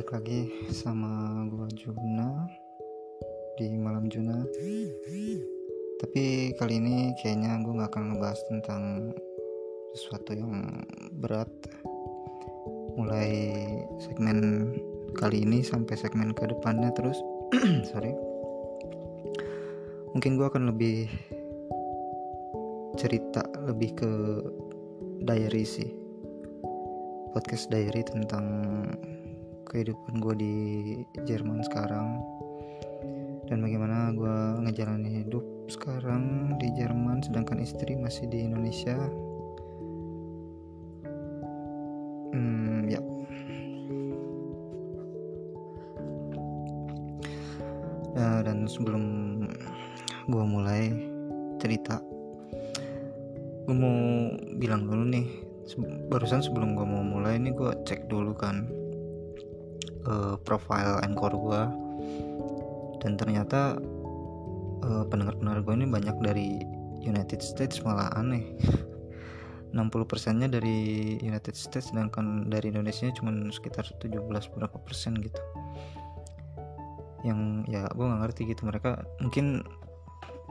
balik lagi sama gua Juna di malam Juna. Tapi kali ini kayaknya gue nggak akan ngebahas tentang sesuatu yang berat. Mulai segmen kali ini sampai segmen ke depannya terus. Sorry. Mungkin gue akan lebih cerita lebih ke diary sih. Podcast diary tentang kehidupan gue di Jerman sekarang. Dan bagaimana gue ngejalanin hidup sekarang di Jerman sedangkan istri masih di Indonesia profile anchor gue dan ternyata uh, pendengar-pendengar gue ini banyak dari United States malah aneh. 60% nya dari United States sedangkan dari Indonesia cuma sekitar 17 berapa persen gitu. Yang ya gue nggak ngerti gitu. Mereka mungkin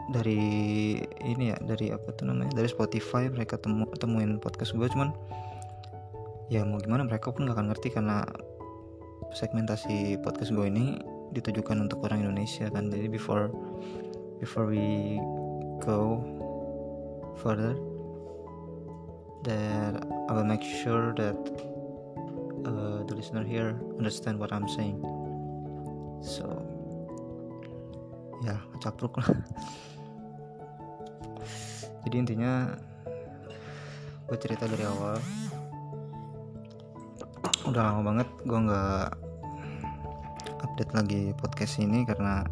dari ini ya dari apa tuh namanya dari Spotify mereka temu temuin podcast gue cuman ya mau gimana mereka pun gak akan ngerti karena segmentasi podcast gue ini ditujukan untuk orang Indonesia kan. Jadi before before we go further that I will make sure that uh, the listener here understand what I'm saying. So ya capruk lah. Jadi intinya gue cerita dari awal. Udah lama banget gue nggak update lagi podcast ini karena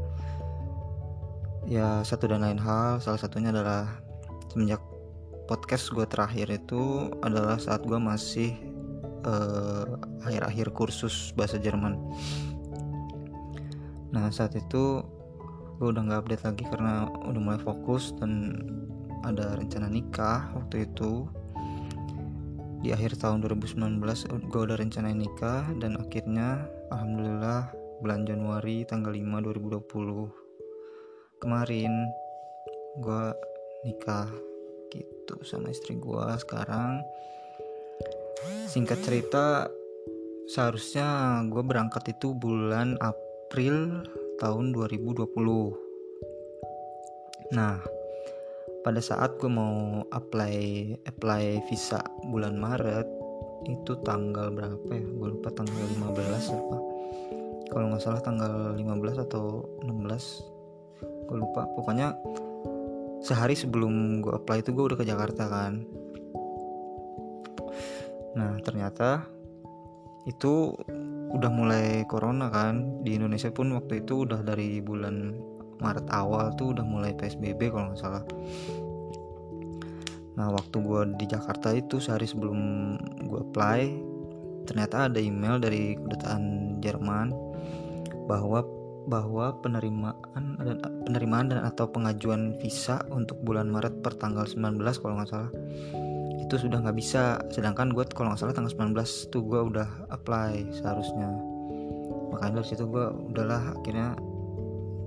ya satu dan lain hal. Salah satunya adalah semenjak podcast gue terakhir itu adalah saat gue masih akhir-akhir uh, kursus bahasa Jerman. Nah saat itu gue udah nggak update lagi karena udah mulai fokus dan ada rencana nikah waktu itu. Di akhir tahun 2019 gue udah rencana nikah dan akhirnya alhamdulillah bulan Januari tanggal 5 2020 kemarin gue nikah gitu sama istri gue sekarang singkat cerita seharusnya gue berangkat itu bulan April tahun 2020 nah pada saat gue mau apply apply visa bulan Maret itu tanggal berapa ya? Gue lupa tanggal 15 apa kalau nggak salah tanggal 15 atau 16 gue lupa. Pokoknya sehari sebelum gue apply itu gue udah ke Jakarta kan. Nah ternyata itu udah mulai corona kan. Di Indonesia pun waktu itu udah dari bulan Maret awal tuh udah mulai PSBB kalau nggak salah. Nah waktu gue di Jakarta itu sehari sebelum gue apply ternyata ada email dari kedutaan Jerman bahwa bahwa penerimaan dan penerimaan dan atau pengajuan visa untuk bulan Maret per tanggal 19 kalau nggak salah. Itu sudah nggak bisa. Sedangkan gue kalau nggak salah tanggal 19 tuh gue udah apply seharusnya. Makanya dari situ gue udahlah akhirnya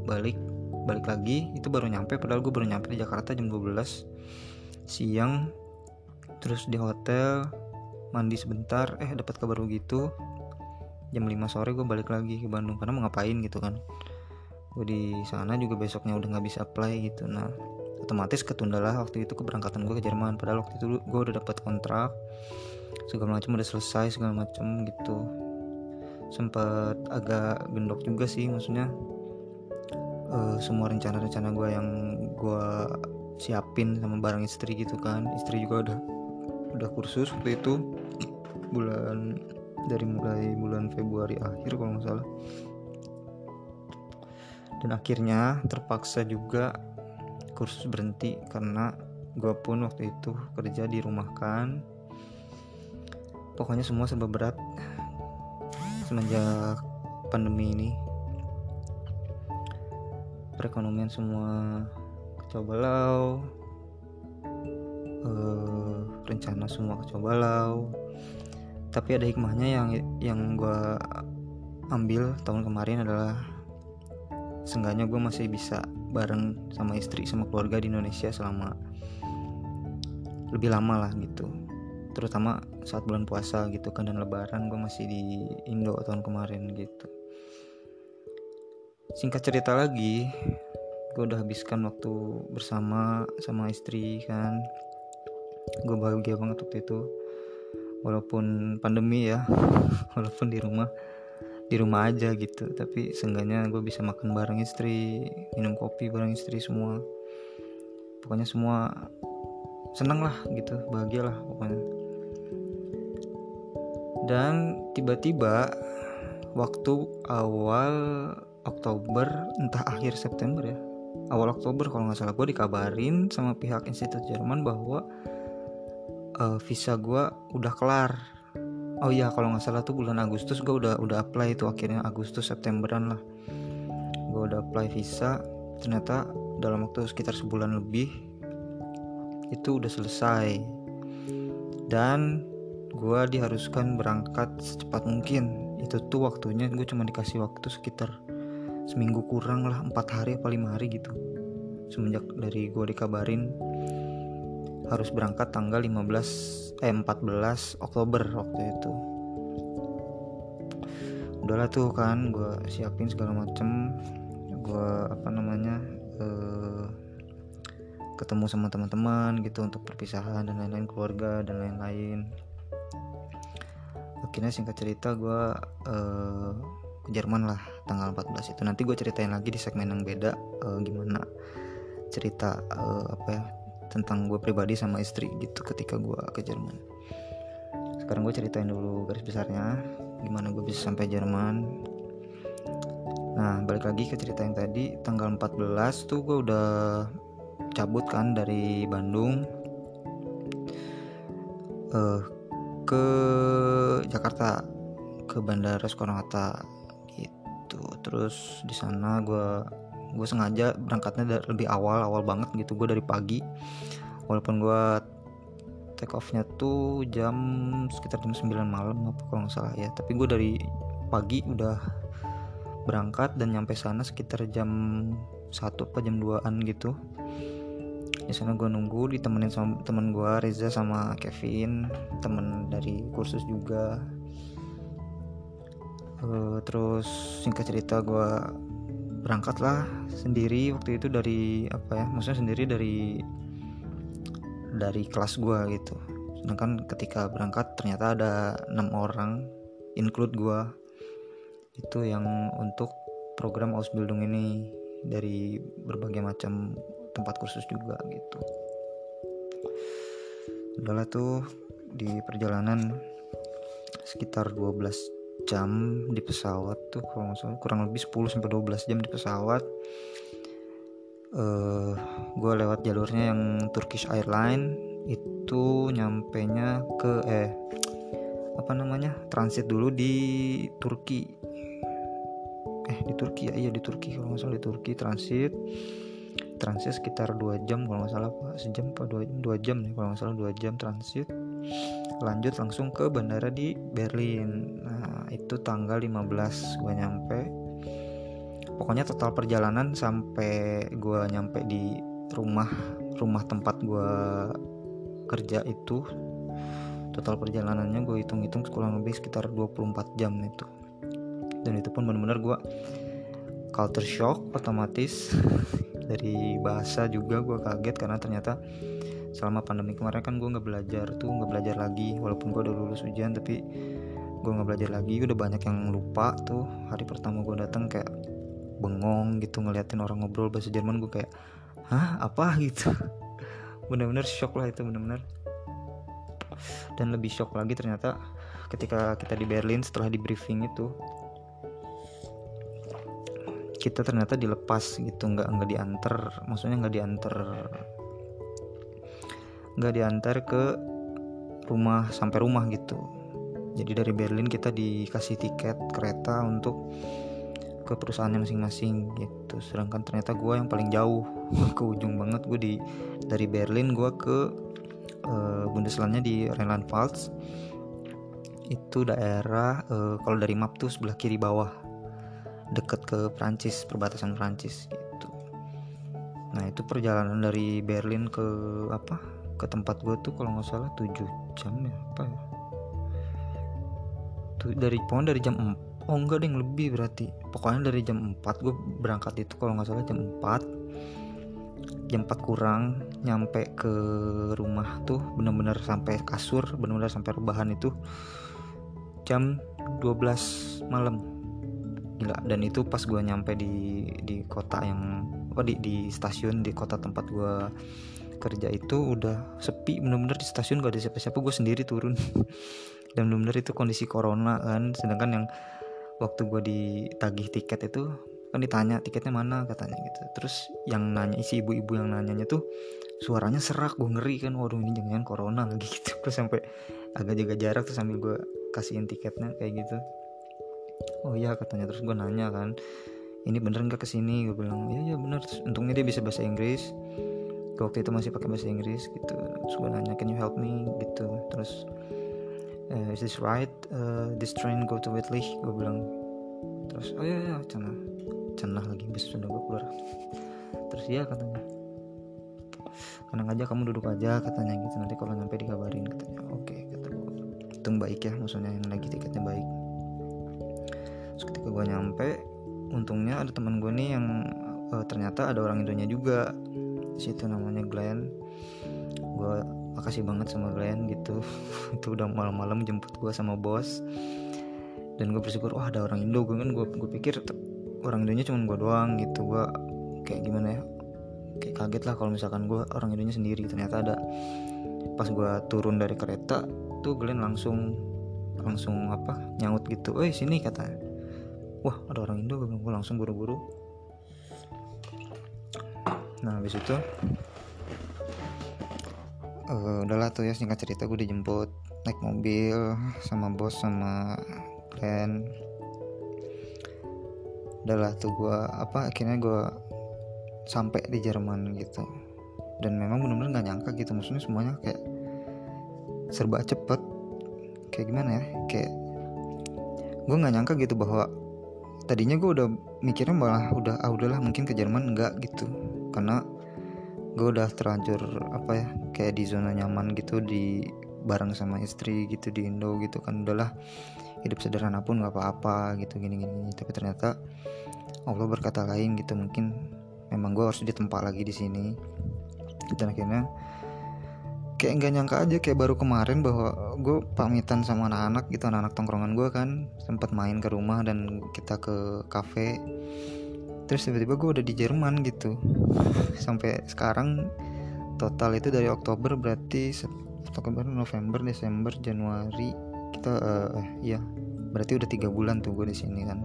balik balik lagi. Itu baru nyampe padahal gue baru nyampe di Jakarta jam 12 siang. Terus di hotel mandi sebentar. Eh dapat kabar begitu jam 5 sore gue balik lagi ke Bandung karena mau ngapain gitu kan. Gue di sana juga besoknya udah nggak bisa apply gitu. Nah otomatis ketunda lah waktu itu keberangkatan gue ke Jerman. Padahal waktu itu gue udah dapat kontrak segala macam udah selesai segala macam gitu. Sempat agak gendok juga sih maksudnya uh, semua rencana-rencana gue yang gue siapin sama barang istri gitu kan. Istri juga udah udah kursus waktu itu bulan dari mulai bulan Februari akhir kalau nggak salah. Dan akhirnya terpaksa juga kursus berhenti karena gue pun waktu itu kerja di rumah kan. Pokoknya semua serba berat semenjak pandemi ini. Perekonomian semua kacau balau uh, rencana semua kacau balau tapi ada hikmahnya yang yang gue ambil tahun kemarin adalah seenggaknya gue masih bisa bareng sama istri sama keluarga di Indonesia selama lebih lama lah gitu. Terutama saat bulan puasa gitu kan dan lebaran gue masih di Indo tahun kemarin gitu. Singkat cerita lagi gue udah habiskan waktu bersama sama istri kan. Gue bahagia banget waktu itu walaupun pandemi ya walaupun di rumah di rumah aja gitu. Tapi seenggaknya gue bisa makan bareng istri minum kopi bareng istri semua. Pokoknya semua seneng lah gitu bahagia lah pokoknya. Dan tiba-tiba waktu awal Oktober entah akhir September ya awal Oktober kalau nggak salah gue dikabarin sama pihak Institut Jerman bahwa uh, visa gue udah kelar. Oh iya kalau nggak salah tuh bulan Agustus gue udah udah apply itu akhirnya Agustus Septemberan lah. Gue udah apply visa. Ternyata dalam waktu sekitar sebulan lebih itu udah selesai. Dan gue diharuskan berangkat secepat mungkin. Itu tuh waktunya gue cuma dikasih waktu sekitar seminggu kurang lah empat hari apa lima hari gitu. Semenjak dari gue dikabarin harus berangkat tanggal 15 eh 14 Oktober waktu itu. Udahlah tuh kan gue siapin segala macem. Gue apa namanya uh, ketemu sama teman-teman gitu untuk perpisahan dan lain-lain keluarga dan lain-lain. Akhirnya singkat cerita gue uh, ke Jerman lah tanggal 14 itu. Nanti gue ceritain lagi di segmen yang beda uh, gimana cerita uh, apa ya tentang gue pribadi sama istri gitu ketika gue ke Jerman. Sekarang gue ceritain dulu garis besarnya gimana gue bisa sampai Jerman. Nah balik lagi ke cerita yang tadi tanggal 14 tuh gue udah cabut kan dari Bandung uh, ke Jakarta ke Bandara Soekarno Hatta gitu. Terus di sana gue gue sengaja berangkatnya dari lebih awal awal banget gitu gue dari pagi. Walaupun gue take offnya tuh jam sekitar jam 9 malam apa kalau nggak salah ya. Tapi gue dari pagi udah berangkat dan nyampe sana sekitar jam satu apa jam 2an gitu. Di sana gue nunggu ditemenin sama temen gue Reza sama Kevin temen dari kursus juga. Uh, terus singkat cerita gue berangkatlah sendiri waktu itu dari apa ya maksudnya sendiri dari dari kelas gue gitu. Sedangkan ketika berangkat ternyata ada enam orang include gue itu yang untuk program Ausbildung ini dari berbagai macam tempat kursus juga gitu. Udahlah tuh di perjalanan sekitar 12 jam di pesawat tuh salah kurang lebih 10 sampai 12 jam di pesawat. Uh, gue lewat jalurnya yang Turkish Airline itu nyampe nya ke eh apa namanya transit dulu di Turki. Eh di Turki ya iya di Turki kalau nggak salah di Turki transit. Transit sekitar 2 jam kalau nggak salah pak. Sejam apa dua, dua jam nih kalau nggak salah 2 jam transit. Lanjut langsung ke bandara di Berlin. Nah itu tanggal 15 gue nyampe. Pokoknya total perjalanan sampai gue nyampe di rumah rumah tempat gue kerja itu total perjalanannya gue hitung-hitung kurang lebih sekitar 24 jam itu. Dan itu pun benar-benar gue culture shock otomatis. Dari bahasa juga gue kaget karena ternyata selama pandemi kemarin kan gue nggak belajar tuh nggak belajar lagi. Walaupun gue udah lulus ujian tapi gue nggak belajar lagi udah banyak yang lupa tuh. Hari pertama gue datang kayak bengong gitu ngeliatin orang ngobrol bahasa Jerman gue kayak hah apa? gitu. Bener-bener shock lah itu bener-bener. Dan lebih shock lagi ternyata ketika kita di Berlin setelah di briefing itu kita ternyata dilepas gitu nggak nggak diantar maksudnya nggak diantar nggak diantar ke rumah sampai rumah gitu jadi dari Berlin kita dikasih tiket kereta untuk ke perusahaannya masing-masing gitu. Sedangkan ternyata gue yang paling jauh ke ujung banget. Gue di dari Berlin gue ke uh, Bundeslandnya di Rheinland-Pfalz. Itu daerah uh, kalau dari map tuh sebelah kiri bawah deket ke Prancis perbatasan Prancis gitu. Nah itu perjalanan dari Berlin ke apa ke tempat gue tuh kalau nggak salah 7 jam ya apa ya dari pohon dari jam 4 oh enggak deh lebih berarti. Pokoknya dari jam 4 gue berangkat itu kalau nggak salah jam 4 jam 4 kurang nyampe ke rumah tuh bener-bener sampai kasur bener-bener sampai rebahan itu jam 12 malam. Gila dan itu pas gue nyampe di di kota yang apa di di stasiun di kota tempat gue kerja itu udah sepi bener-bener di stasiun gak ada siapa-siapa gue sendiri turun dan bener-bener itu kondisi corona kan. Sedangkan yang waktu gue ditagih tiket itu kan ditanya tiketnya mana katanya gitu. Terus yang nanya isi ibu-ibu yang nanyanya tuh suaranya serak gue ngeri kan. Waduh ini jangan corona lagi gitu. Terus sampai agak jaga jarak tuh sambil gue kasihin tiketnya kayak gitu. Oh iya katanya. Terus gue nanya kan ini bener nggak ke sini? Gue bilang iya iya bener. Terus, untungnya dia bisa bahasa Inggris. Waktu itu masih pakai bahasa Inggris gitu. Terus gue nanya can you help me? Gitu. Terus uh, is this right? Uh, this train go to Whitley? Gue bilang. Terus oh iya iya cenah cenah lagi bis sudah gue keluar. Terus iya katanya. Tenang aja kamu duduk aja katanya gitu. Nanti kalau nyampe dikabarin katanya. Oke okay, kata gue hitung baik ya maksudnya yang lagi tiketnya baik. Terus ketika gue nyampe untungnya ada teman gue nih yang uh, ternyata ada orang Indonya juga. Situ namanya Glenn. Gue makasih banget sama Glenn gitu. Itu udah malam-malam jemput gue sama bos. Dan gue bersyukur wah ada orang Indo. Gue kan gue gue pikir orang Indonya cuma gue doang gitu. Gue kayak gimana ya kayak kaget lah kalau misalkan gue orang Indonya sendiri. Ternyata ada. Pas gue turun dari kereta tuh Glenn langsung langsung apa nyaut gitu. Eh sini kata. Wah ada orang Indo gue langsung buru-buru. Nah habis itu uh, udahlah tuh ya singkat cerita gue dijemput naik mobil sama bos sama kalian udahlah tuh gue apa akhirnya gue sampai di Jerman gitu. Dan memang benar-benar nggak nyangka gitu maksudnya semuanya kayak serba cepet. Kayak gimana ya kayak gue nggak nyangka gitu bahwa tadinya gue udah mikirnya malah udah ah udahlah mungkin ke Jerman enggak gitu. Karena gue udah terlanjur apa ya kayak di zona nyaman gitu di bareng sama istri gitu di Indo gitu kan. Udahlah hidup sederhana pun nggak apa-apa gitu gini-gini. Tapi ternyata Allah berkata lain gitu mungkin memang gue harus ditempa lagi di sini. Dan akhirnya kayak nggak nyangka aja kayak baru kemarin bahwa gue pamitan sama anak-anak gitu anak-anak tongkrongan gue kan sempat main ke rumah dan kita ke kafe terus tiba-tiba gue udah di Jerman gitu. Sampai sekarang total itu dari Oktober berarti Oktober November Desember Januari kita uh, ya berarti udah tiga bulan tuh gue di sini kan.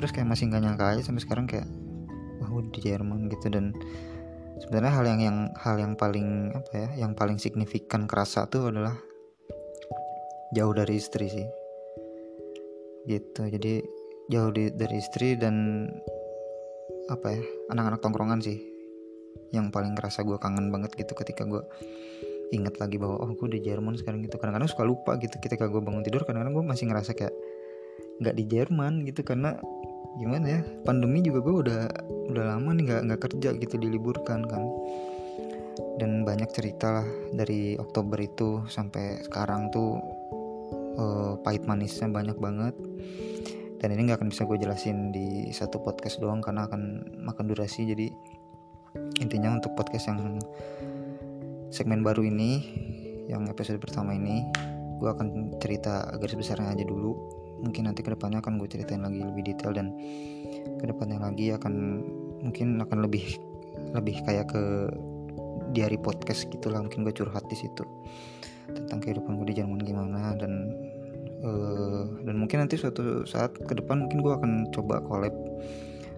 Terus kayak masih nggak nyangka aja sampai sekarang kayak wah gue di Jerman gitu. Dan sebenarnya hal yang yang hal yang paling apa ya yang paling signifikan kerasa tuh adalah jauh dari istri sih. Gitu. Jadi jauh di, dari istri dan apa ya anak-anak tongkrongan sih. Yang paling ngerasa gue kangen banget gitu ketika gue inget lagi bahwa oh gue di Jerman sekarang gitu. Kadang-kadang suka lupa gitu ketika gue bangun tidur kadang-kadang gue masih ngerasa kayak nggak di Jerman gitu. Karena gimana ya pandemi juga gue udah udah lama nih nggak nggak kerja gitu diliburkan kan. Dan banyak cerita lah dari Oktober itu sampai sekarang tuh uh, pahit manisnya banyak banget dan ini nggak akan bisa gue jelasin di satu podcast doang karena akan makan durasi. Jadi intinya untuk podcast yang segmen baru ini yang episode pertama ini gue akan cerita garis besarnya aja dulu. Mungkin nanti ke depannya akan gue ceritain lagi lebih detail dan ke depannya lagi akan mungkin akan lebih lebih kayak ke diary podcast gitulah. Mungkin gue curhat di situ tentang kehidupan gue di Jerman gimana dan uh, dan mungkin nanti suatu saat ke depan mungkin gue akan coba collab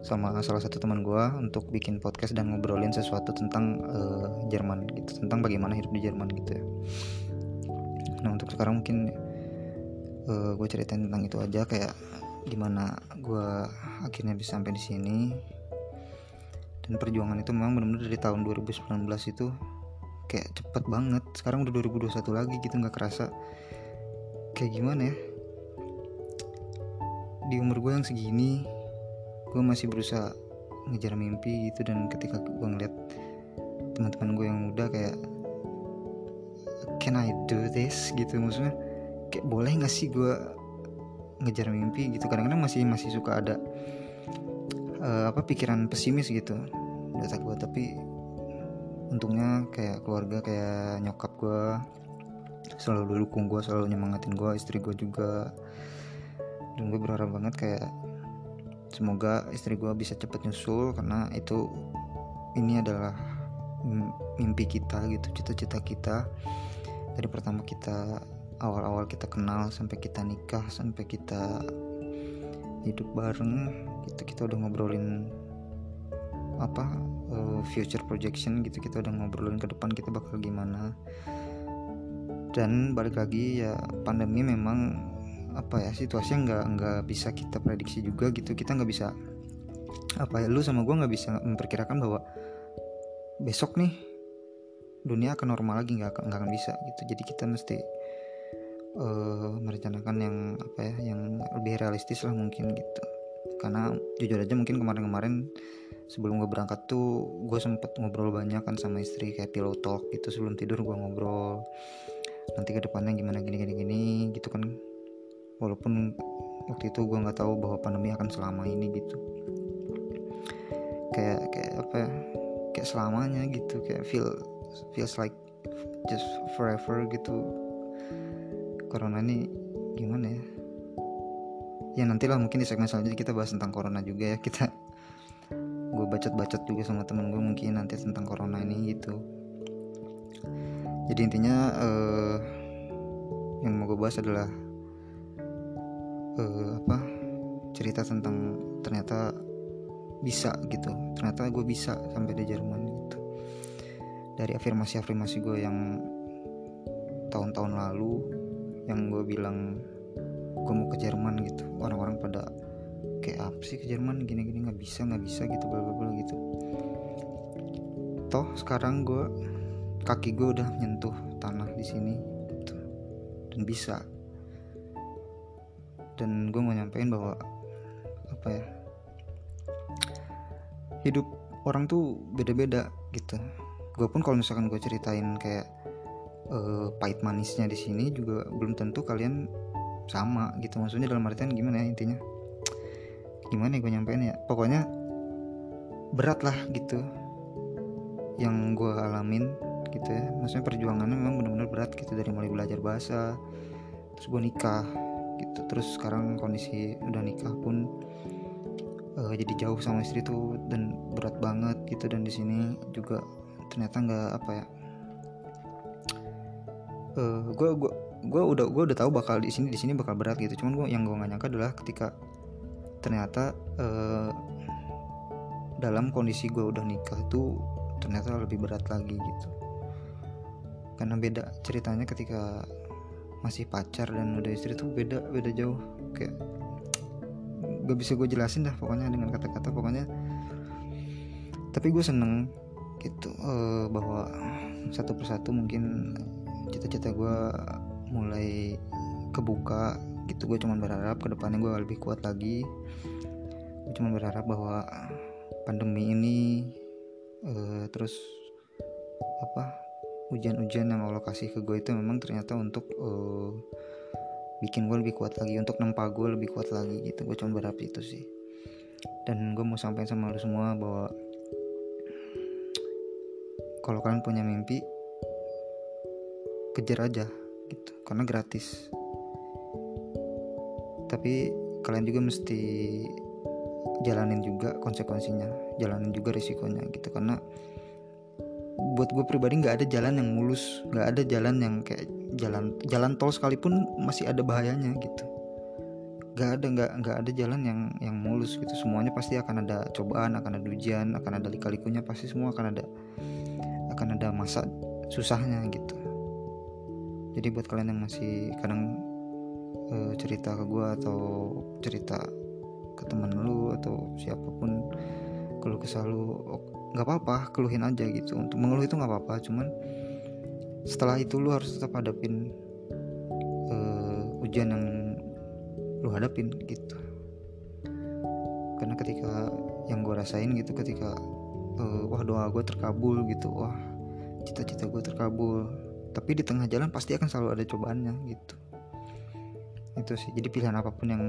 sama salah satu teman gue untuk bikin podcast dan ngobrolin sesuatu tentang uh, Jerman gitu tentang bagaimana hidup di Jerman gitu ya. Nah untuk sekarang mungkin uh, eh, gue ceritain tentang itu aja kayak gimana gue akhirnya bisa sampai di sini. Dan perjuangan itu memang benar-benar dari tahun 2019 itu kayak cepet banget. Sekarang udah 2021 lagi gitu nggak kerasa kayak gimana ya? Di umur gue yang segini gue masih berusaha ngejar mimpi gitu. Dan ketika gue ngeliat teman-teman gue yang muda kayak can I do this? gitu. Maksudnya kayak boleh gak sih gue ngejar mimpi gitu? Kadang-kadang masih masih suka ada uh, apa pikiran pesimis gitu data gue tapi untungnya kayak keluarga kayak nyokap gue selalu dukung gue selalu nyemangatin gue istri gue juga. Dan gue berharap banget kayak semoga istri gue bisa cepet nyusul karena itu ini adalah mimpi kita gitu cita-cita kita. Dari pertama kita awal-awal kita kenal sampai kita nikah sampai kita hidup bareng gitu kita udah ngobrolin apa uh, future projection gitu kita udah ngobrolin ke depan kita bakal gimana dan balik lagi ya pandemi memang apa ya situasinya nggak nggak bisa kita prediksi juga gitu. Kita nggak bisa apa ya lu sama gue nggak bisa memperkirakan bahwa besok nih dunia akan normal lagi nggak akan nggak akan bisa gitu. Jadi kita mesti uh, merencanakan yang apa ya yang lebih realistis lah mungkin gitu. Karena jujur aja mungkin kemarin-kemarin sebelum gue berangkat tuh gue sempet ngobrol banyak kan sama istri kayak pillow talk gitu. Sebelum tidur gue ngobrol nanti ke depannya gimana gini gini gini gitu kan. Walaupun waktu itu gue nggak tahu bahwa pandemi akan selama ini gitu. Kayak kayak apa ya kayak selamanya gitu. Kayak feel feels like just forever gitu. Corona ini gimana ya? Ya nantilah mungkin di segmen selanjutnya kita bahas tentang corona juga ya. Kita gue bacot-bacot juga sama temen gue mungkin nanti tentang corona ini gitu jadi intinya uh, yang mau gue bahas adalah uh, apa cerita tentang ternyata bisa gitu. Ternyata gue bisa sampai di Jerman gitu. Dari afirmasi-afirmasi gue yang tahun-tahun lalu yang gue bilang gue mau ke Jerman gitu. Orang-orang pada kayak apa sih ke Jerman? Gini-gini nggak bisa nggak bisa gitu bla bla bla gitu. Toh sekarang gue kaki gue udah nyentuh tanah di sini gitu. dan bisa. Dan gue mau nyampein bahwa apa ya hidup orang tuh beda-beda gitu. Gue pun kalau misalkan gue ceritain kayak uh, pahit manisnya di sini juga belum tentu kalian sama gitu. Maksudnya dalam artian gimana ya intinya? Gimana ya gue nyampein ya? Pokoknya berat lah gitu yang gue alamin gitu ya. Maksudnya perjuangannya memang benar-benar berat gitu dari mulai belajar bahasa terus gue nikah gitu. Terus sekarang kondisi udah nikah pun uh, jadi jauh sama istri tuh dan berat banget gitu. Dan di sini juga ternyata nggak apa ya gue uh, gue gue udah gue udah tahu bakal di sini di sini bakal berat gitu. Cuman gue yang gue gak nyangka adalah ketika ternyata uh, dalam kondisi gue udah nikah tuh ternyata lebih berat lagi gitu karena beda ceritanya ketika masih pacar dan udah istri tuh beda beda jauh. Kayak gak bisa gue jelasin dah pokoknya dengan kata-kata pokoknya. Tapi gue seneng gitu uh, bahwa satu persatu mungkin cita-cita gue mulai kebuka gitu. Gue cuman berharap ke depannya gue lebih kuat lagi. Gue cuman berharap bahwa pandemi ini uh, terus apa ujian-ujian yang Allah kasih ke gue itu memang ternyata untuk uh, bikin gue lebih kuat lagi untuk nempa gue lebih kuat lagi gitu. Gue cuma berharap itu sih. Dan gue mau sampaikan sama lo semua bahwa kalau kalian punya mimpi kejar aja gitu karena gratis. Tapi kalian juga mesti jalanin juga konsekuensinya jalanin juga risikonya gitu karena buat gue pribadi nggak ada jalan yang mulus nggak ada jalan yang kayak jalan jalan tol sekalipun masih ada bahayanya gitu. Nggak ada nggak nggak ada jalan yang yang mulus gitu. Semuanya pasti akan ada cobaan akan ada ujian akan ada lika-likunya pasti semua akan ada akan ada masa susahnya gitu. Jadi buat kalian yang masih kadang uh, cerita ke gue atau cerita ke temen lu atau siapa pun keluh kesah lu nggak apa-apa keluhin aja gitu. Untuk mengeluh itu nggak apa-apa cuman setelah itu lu harus tetap hadapin uh, ujian yang lu hadapin gitu. Karena ketika yang gue rasain gitu ketika uh, wah doa gue terkabul gitu wah cita-cita gue terkabul. Tapi di tengah jalan pasti akan selalu ada cobaannya gitu. Itu sih. Jadi pilihan apa pun yang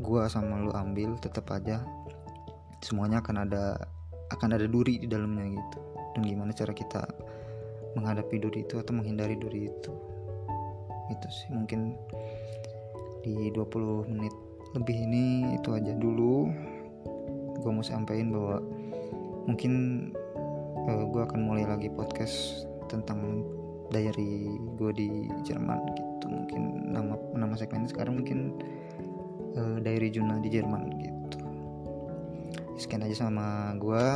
gue sama lu ambil tetap aja semuanya akan ada akan ada duri di dalamnya gitu. Dan gimana cara kita menghadapi duri itu atau menghindari duri itu? Itu sih mungkin di 20 menit lebih ini itu aja dulu. Gue mau sampaikan bahwa mungkin uh, eh, gue akan mulai lagi podcast tentang diary gue di Jerman gitu. Mungkin nama nama segmennya sekarang mungkin uh, diary Juna di Jerman gitu sekian aja sama gue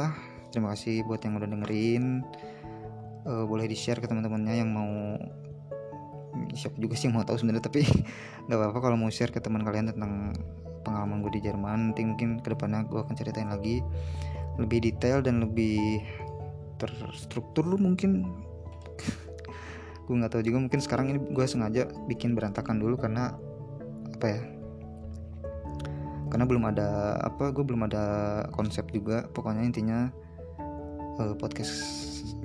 terima kasih buat yang udah dengerin. Uh, boleh di share ke teman-temannya yang mau siapa juga sih mau tahu sebenarnya tapi nggak apa-apa kalau mau share ke teman kalian tentang pengalaman gue di Jerman. Nanti mungkin ke depannya gue akan ceritain lagi lebih detail dan lebih terstruktur lu mungkin. Gue nggak tahu juga mungkin sekarang ini gue sengaja bikin berantakan dulu karena apa ya karena belum ada apa gue belum ada konsep juga. Pokoknya intinya uh, podcast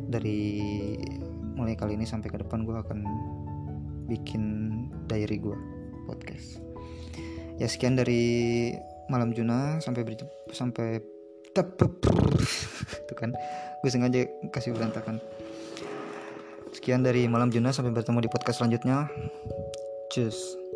dari mulai kali ini sampai ke depan gue akan bikin diary gue podcast. Ya sekian dari malam Juna sampai berjumpa sampai itu kan gue sengaja kasih berantakan. Sekian dari malam Juna sampai bertemu di podcast selanjutnya. Cheers